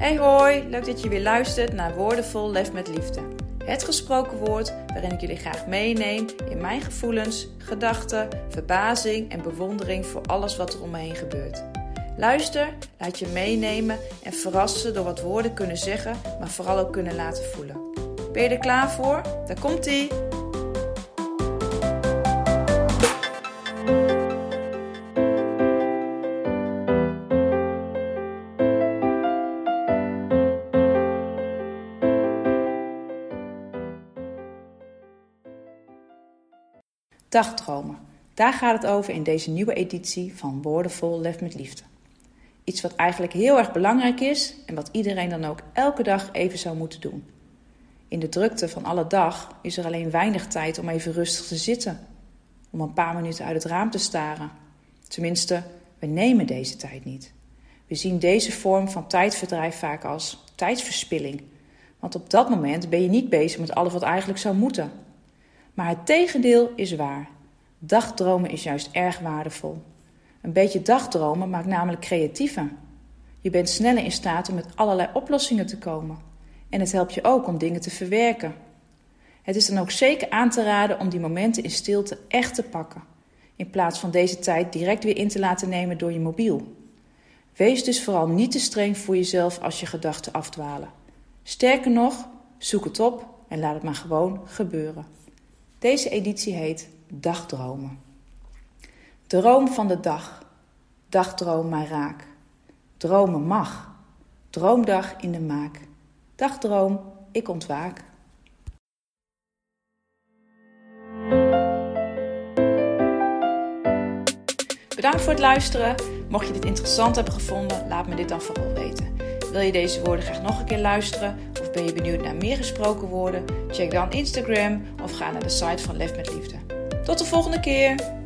Hey hoi, leuk dat je weer luistert naar Woordenvol Lef met Liefde. Het gesproken woord waarin ik jullie graag meeneem in mijn gevoelens, gedachten, verbazing en bewondering voor alles wat er om me heen gebeurt. Luister, laat je meenemen en verrassen door wat woorden kunnen zeggen, maar vooral ook kunnen laten voelen. Ben je er klaar voor? Daar komt ie! Dagdromen. Daar gaat het over in deze nieuwe editie van Woordenvol Lef met Liefde. Iets wat eigenlijk heel erg belangrijk is en wat iedereen dan ook elke dag even zou moeten doen. In de drukte van alle dag is er alleen weinig tijd om even rustig te zitten, om een paar minuten uit het raam te staren. Tenminste, we nemen deze tijd niet. We zien deze vorm van tijdverdrijf vaak als tijdsverspilling, want op dat moment ben je niet bezig met alles wat eigenlijk zou moeten. Maar het tegendeel is waar. Dagdromen is juist erg waardevol. Een beetje dagdromen maakt namelijk creatiever. Je bent sneller in staat om met allerlei oplossingen te komen. En het helpt je ook om dingen te verwerken. Het is dan ook zeker aan te raden om die momenten in stilte echt te pakken, in plaats van deze tijd direct weer in te laten nemen door je mobiel. Wees dus vooral niet te streng voor jezelf als je gedachten afdwalen. Sterker nog, zoek het op en laat het maar gewoon gebeuren. Deze editie heet Dagdromen. Droom van de dag. Dagdroom maar raak. Dromen mag. Droomdag in de maak. Dagdroom, ik ontwaak. Bedankt voor het luisteren. Mocht je dit interessant hebben gevonden, laat me dit dan vooral weten. Wil je deze woorden graag nog een keer luisteren? Ben je benieuwd naar meer gesproken woorden? Check dan Instagram of ga naar de site van Lef met Liefde. Tot de volgende keer!